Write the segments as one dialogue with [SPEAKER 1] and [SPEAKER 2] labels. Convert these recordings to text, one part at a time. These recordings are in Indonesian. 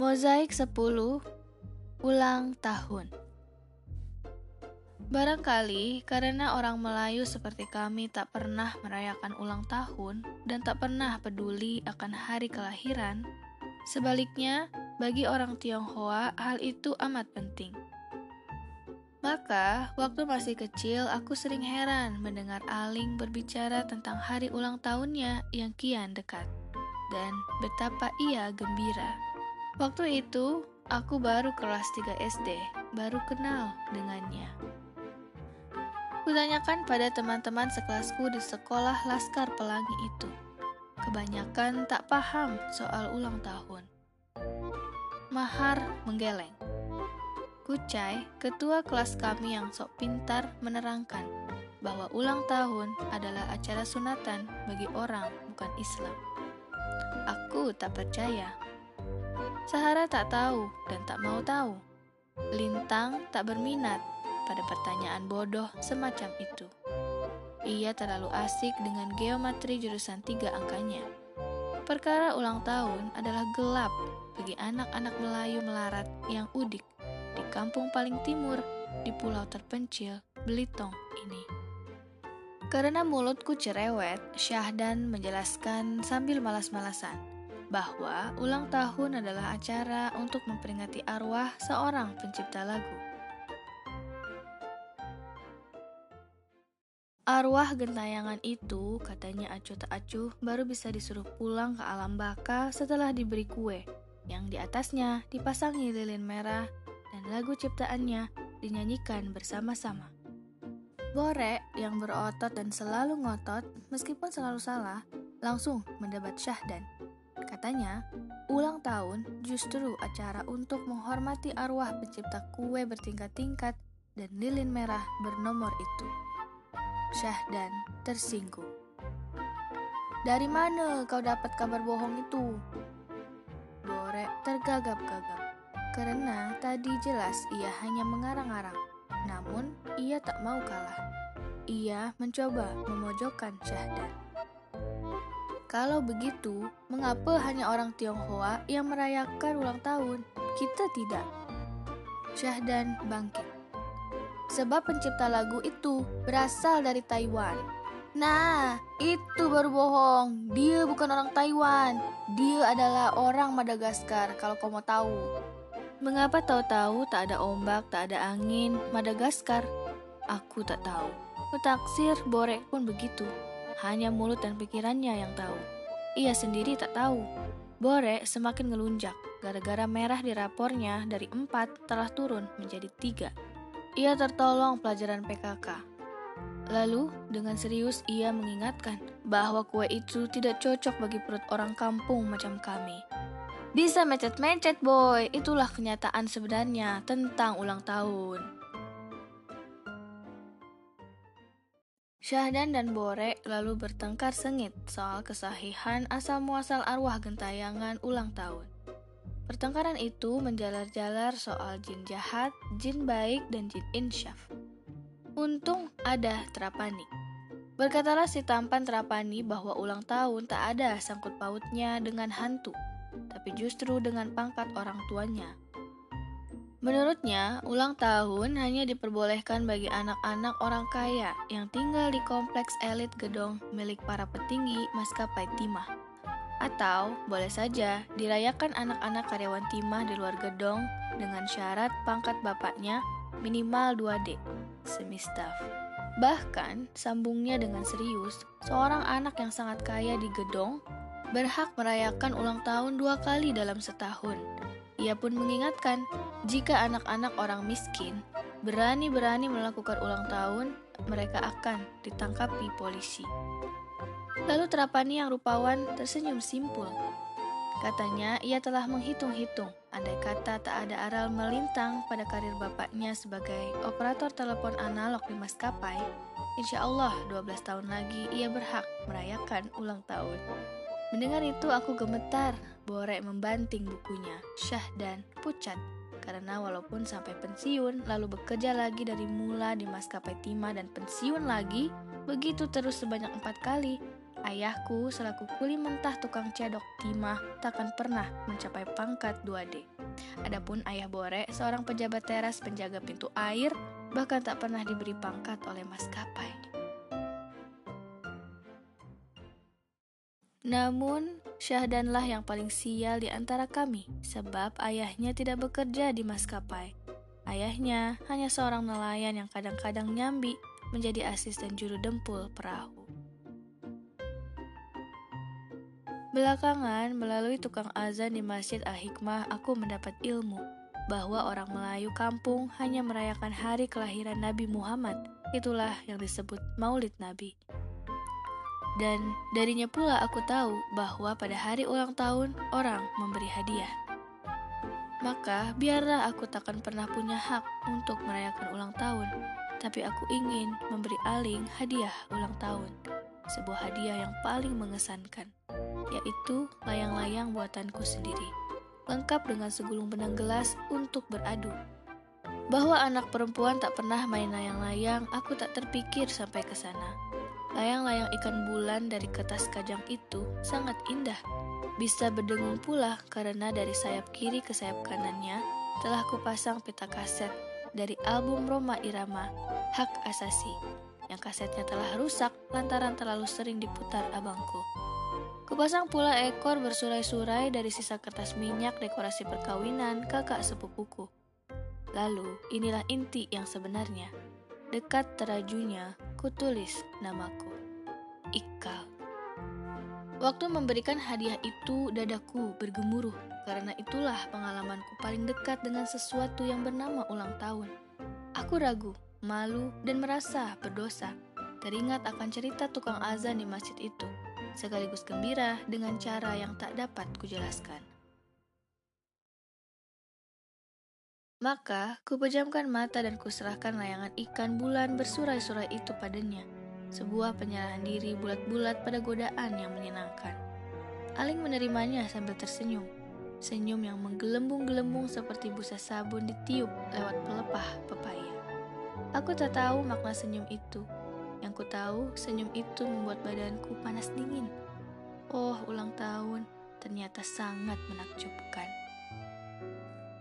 [SPEAKER 1] Mozaik 10 Ulang tahun Barangkali karena orang Melayu seperti kami tak pernah merayakan ulang tahun dan tak pernah peduli akan hari kelahiran, sebaliknya bagi orang Tionghoa hal itu amat penting. Maka, waktu masih kecil, aku sering heran mendengar Aling berbicara tentang hari ulang tahunnya yang kian dekat, dan betapa ia gembira. Waktu itu, aku baru kelas 3 SD, baru kenal dengannya. Kutanyakan pada teman-teman sekelasku di sekolah Laskar Pelangi itu. Kebanyakan tak paham soal ulang tahun. Mahar menggeleng. Kucai, ketua kelas kami yang sok pintar, menerangkan bahwa ulang tahun adalah acara sunatan bagi orang bukan Islam. Aku tak percaya. Sahara tak tahu dan tak mau tahu. Lintang tak berminat pada pertanyaan bodoh semacam itu. Ia terlalu asik dengan geometri jurusan tiga angkanya. Perkara ulang tahun adalah gelap bagi anak-anak Melayu melarat yang udik di kampung paling timur di pulau terpencil Belitung ini. Karena mulutku cerewet, Syahdan menjelaskan sambil malas-malasan bahwa ulang tahun adalah acara untuk memperingati arwah seorang pencipta lagu. Arwah gentayangan itu, katanya acuh tak acuh, baru bisa disuruh pulang ke alam baka setelah diberi kue, yang di atasnya dipasangi lilin merah dan lagu ciptaannya dinyanyikan bersama-sama. Borek yang berotot dan selalu ngotot, meskipun selalu salah, langsung mendebat Syahdan. Katanya, ulang tahun justru acara untuk menghormati arwah pencipta kue bertingkat-tingkat dan lilin merah bernomor itu. Syahdan tersinggung. Dari mana kau dapat kabar bohong itu? Borek tergagap-gagap. Karena tadi jelas ia hanya mengarang-arang, namun ia tak mau kalah. Ia mencoba memojokkan Syahdan. Kalau begitu, mengapa hanya orang Tionghoa yang merayakan ulang tahun? Kita tidak. Syahdan bangkit. Sebab pencipta lagu itu berasal dari Taiwan. Nah, itu baru bohong. Dia bukan orang Taiwan. Dia adalah orang Madagaskar kalau kau mau tahu. Mengapa tahu-tahu tak ada ombak, tak ada angin, Madagaskar? Aku tak tahu. Petaksir Borek pun begitu. Hanya mulut dan pikirannya yang tahu. Ia sendiri tak tahu. Borek semakin ngelunjak, gara-gara merah di rapornya dari empat telah turun menjadi tiga. Ia tertolong pelajaran PKK. Lalu, dengan serius ia mengingatkan bahwa kue itu tidak cocok bagi perut orang kampung macam kami. Bisa mecet-mecet boy, itulah kenyataan sebenarnya tentang ulang tahun. Syahdan dan Borek lalu bertengkar sengit soal kesahihan asal-muasal arwah gentayangan ulang tahun. Pertengkaran itu menjalar-jalar soal jin jahat, jin baik, dan jin insyaf. Untung ada Trapani. Berkatalah si tampan Trapani bahwa ulang tahun tak ada sangkut pautnya dengan hantu tapi justru dengan pangkat orang tuanya. Menurutnya, ulang tahun hanya diperbolehkan bagi anak-anak orang kaya yang tinggal di kompleks elit gedong milik para petinggi maskapai timah. Atau boleh saja dirayakan anak-anak karyawan timah di luar gedong dengan syarat pangkat bapaknya minimal 2D, semi staff. Bahkan, sambungnya dengan serius, seorang anak yang sangat kaya di gedong berhak merayakan ulang tahun dua kali dalam setahun. Ia pun mengingatkan, jika anak-anak orang miskin berani-berani melakukan ulang tahun, mereka akan ditangkapi polisi. Lalu Trapani yang rupawan tersenyum simpul. Katanya ia telah menghitung-hitung, andai kata tak ada aral melintang pada karir bapaknya sebagai operator telepon analog di maskapai, insya Allah 12 tahun lagi ia berhak merayakan ulang tahun. Mendengar itu aku gemetar, Borek membanting bukunya, syah dan pucat. Karena walaupun sampai pensiun, lalu bekerja lagi dari mula di maskapai timah dan pensiun lagi, begitu terus sebanyak empat kali, Ayahku selaku kuli mentah tukang cedok timah takkan pernah mencapai pangkat 2D. Adapun ayah Bore, seorang pejabat teras penjaga pintu air, bahkan tak pernah diberi pangkat oleh maskapai. Namun, Syahdanlah yang paling sial di antara kami, sebab ayahnya tidak bekerja di maskapai. Ayahnya hanya seorang nelayan yang kadang-kadang nyambi menjadi asisten juru dempul perahu. Belakangan, melalui tukang azan di Masjid Al-Hikmah, aku mendapat ilmu bahwa orang Melayu kampung hanya merayakan hari kelahiran Nabi Muhammad. Itulah yang disebut Maulid Nabi. Dan darinya pula aku tahu bahwa pada hari ulang tahun orang memberi hadiah. Maka biarlah aku takkan pernah punya hak untuk merayakan ulang tahun, tapi aku ingin memberi Aling hadiah ulang tahun, sebuah hadiah yang paling mengesankan yaitu layang-layang buatanku sendiri, lengkap dengan segulung benang gelas untuk beradu. Bahwa anak perempuan tak pernah main layang-layang, aku tak terpikir sampai ke sana. Layang-layang ikan bulan dari kertas kajang itu sangat indah. Bisa berdengung pula karena dari sayap kiri ke sayap kanannya telah kupasang peta kaset dari album Roma Irama, Hak Asasi, yang kasetnya telah rusak lantaran terlalu sering diputar abangku. Kupasang pula ekor bersurai-surai dari sisa kertas minyak dekorasi perkawinan kakak sepupuku. Lalu, inilah inti yang sebenarnya. Dekat terajunya, kutulis namaku. Ikal. Waktu memberikan hadiah itu, dadaku bergemuruh karena itulah pengalamanku paling dekat dengan sesuatu yang bernama ulang tahun. Aku ragu, malu, dan merasa berdosa. Teringat akan cerita tukang azan di masjid itu sekaligus gembira dengan cara yang tak dapat kujelaskan. Maka, kupejamkan mata dan kuserahkan layangan ikan bulan bersurai-surai itu padanya. Sebuah penyerahan diri bulat-bulat pada godaan yang menyenangkan. Aling menerimanya sambil tersenyum. Senyum yang menggelembung-gelembung seperti busa sabun ditiup lewat pelepah pepaya. Aku tak tahu makna senyum itu, yang ku tahu, senyum itu membuat badanku panas dingin. Oh, ulang tahun ternyata sangat menakjubkan.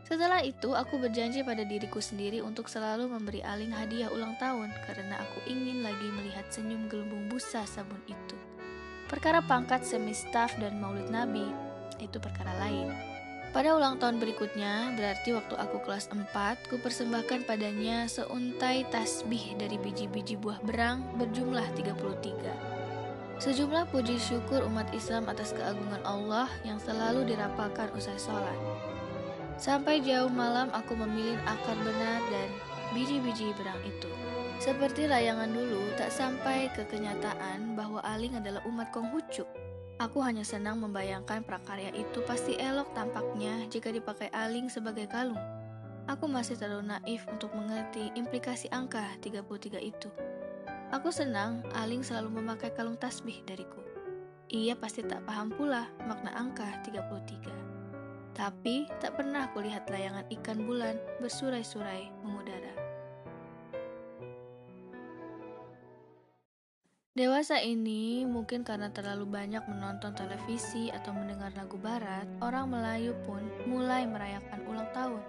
[SPEAKER 1] Setelah itu, aku berjanji pada diriku sendiri untuk selalu memberi Aling hadiah ulang tahun karena aku ingin lagi melihat senyum gelembung busa sabun itu. Perkara pangkat semi staff dan maulid nabi itu perkara lain. Pada ulang tahun berikutnya, berarti waktu aku kelas 4, ku persembahkan padanya seuntai tasbih dari biji-biji buah berang berjumlah 33. Sejumlah puji syukur umat Islam atas keagungan Allah yang selalu dirapalkan usai sholat. Sampai jauh malam aku memilih akar benar dan biji-biji berang itu. Seperti layangan dulu, tak sampai ke kenyataan bahwa Aling adalah umat Konghucu Aku hanya senang membayangkan prakarya itu pasti elok tampaknya jika dipakai aling sebagai kalung. Aku masih terlalu naif untuk mengerti implikasi angka 33 itu. Aku senang Aling selalu memakai kalung tasbih dariku. Ia pasti tak paham pula makna angka 33. Tapi tak pernah kulihat layangan ikan bulan bersurai-surai mengudara. Dewasa ini mungkin karena terlalu banyak menonton televisi atau mendengar lagu barat, orang Melayu pun mulai merayakan ulang tahun.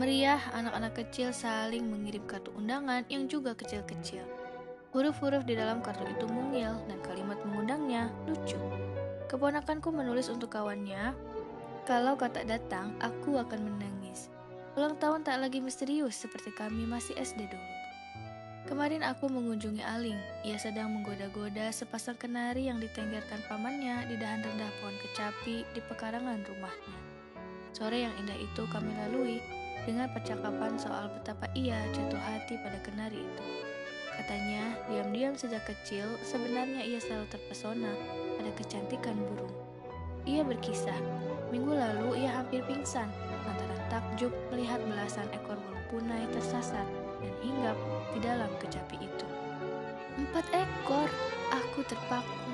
[SPEAKER 1] Meriah, anak-anak kecil saling mengirim kartu undangan yang juga kecil-kecil. Huruf-huruf di dalam kartu itu mungil dan kalimat mengundangnya lucu. Keponakanku menulis untuk kawannya, kalau kau tak datang, aku akan menangis. Ulang tahun tak lagi misterius seperti kami masih SD dulu. Kemarin aku mengunjungi Aling. Ia sedang menggoda-goda sepasang kenari yang ditenggerkan pamannya di dahan rendah pohon kecapi di pekarangan rumahnya. Sore yang indah itu kami lalui dengan percakapan soal betapa ia jatuh hati pada kenari itu. Katanya, diam-diam sejak kecil sebenarnya ia selalu terpesona pada kecantikan burung. Ia berkisah, minggu lalu ia hampir pingsan lantaran takjub melihat belasan ekor burung punai tersasar dan hinggap di dalam kecapi itu. Empat ekor, aku terpaku,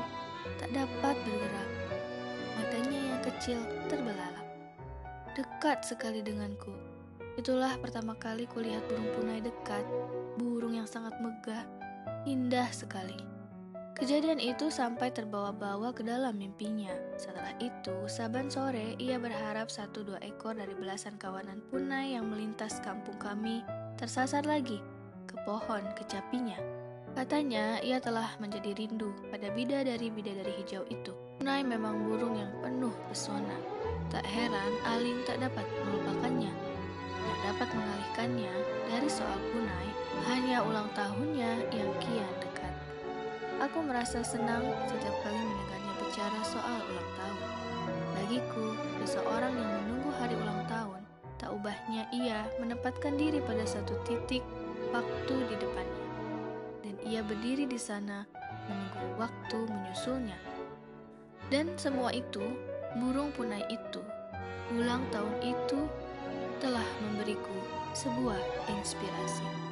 [SPEAKER 1] tak dapat bergerak. Matanya yang kecil terbelalak. Dekat sekali denganku. Itulah pertama kali kulihat burung punai dekat, burung yang sangat megah, indah sekali. Kejadian itu sampai terbawa-bawa ke dalam mimpinya. Setelah itu, saban sore ia berharap satu dua ekor dari belasan kawanan punai yang melintas kampung kami tersasar lagi ke pohon kecapinya. Katanya ia telah menjadi rindu pada bidadari-bidadari hijau itu. Punai memang burung yang penuh pesona. Tak heran Aling tak dapat melupakannya. Yang dapat mengalihkannya dari soal punai hanya ulang tahunnya yang kian dekat. Aku merasa senang setiap kali mendengarnya bicara soal ulang tahun. Bagiku, seseorang yang menunggu hari ulang tahun, tak ubahnya ia menempatkan diri pada satu titik waktu di depannya ia berdiri di sana menunggu waktu menyusulnya. Dan semua itu, burung punai itu, ulang tahun itu telah memberiku sebuah inspirasi.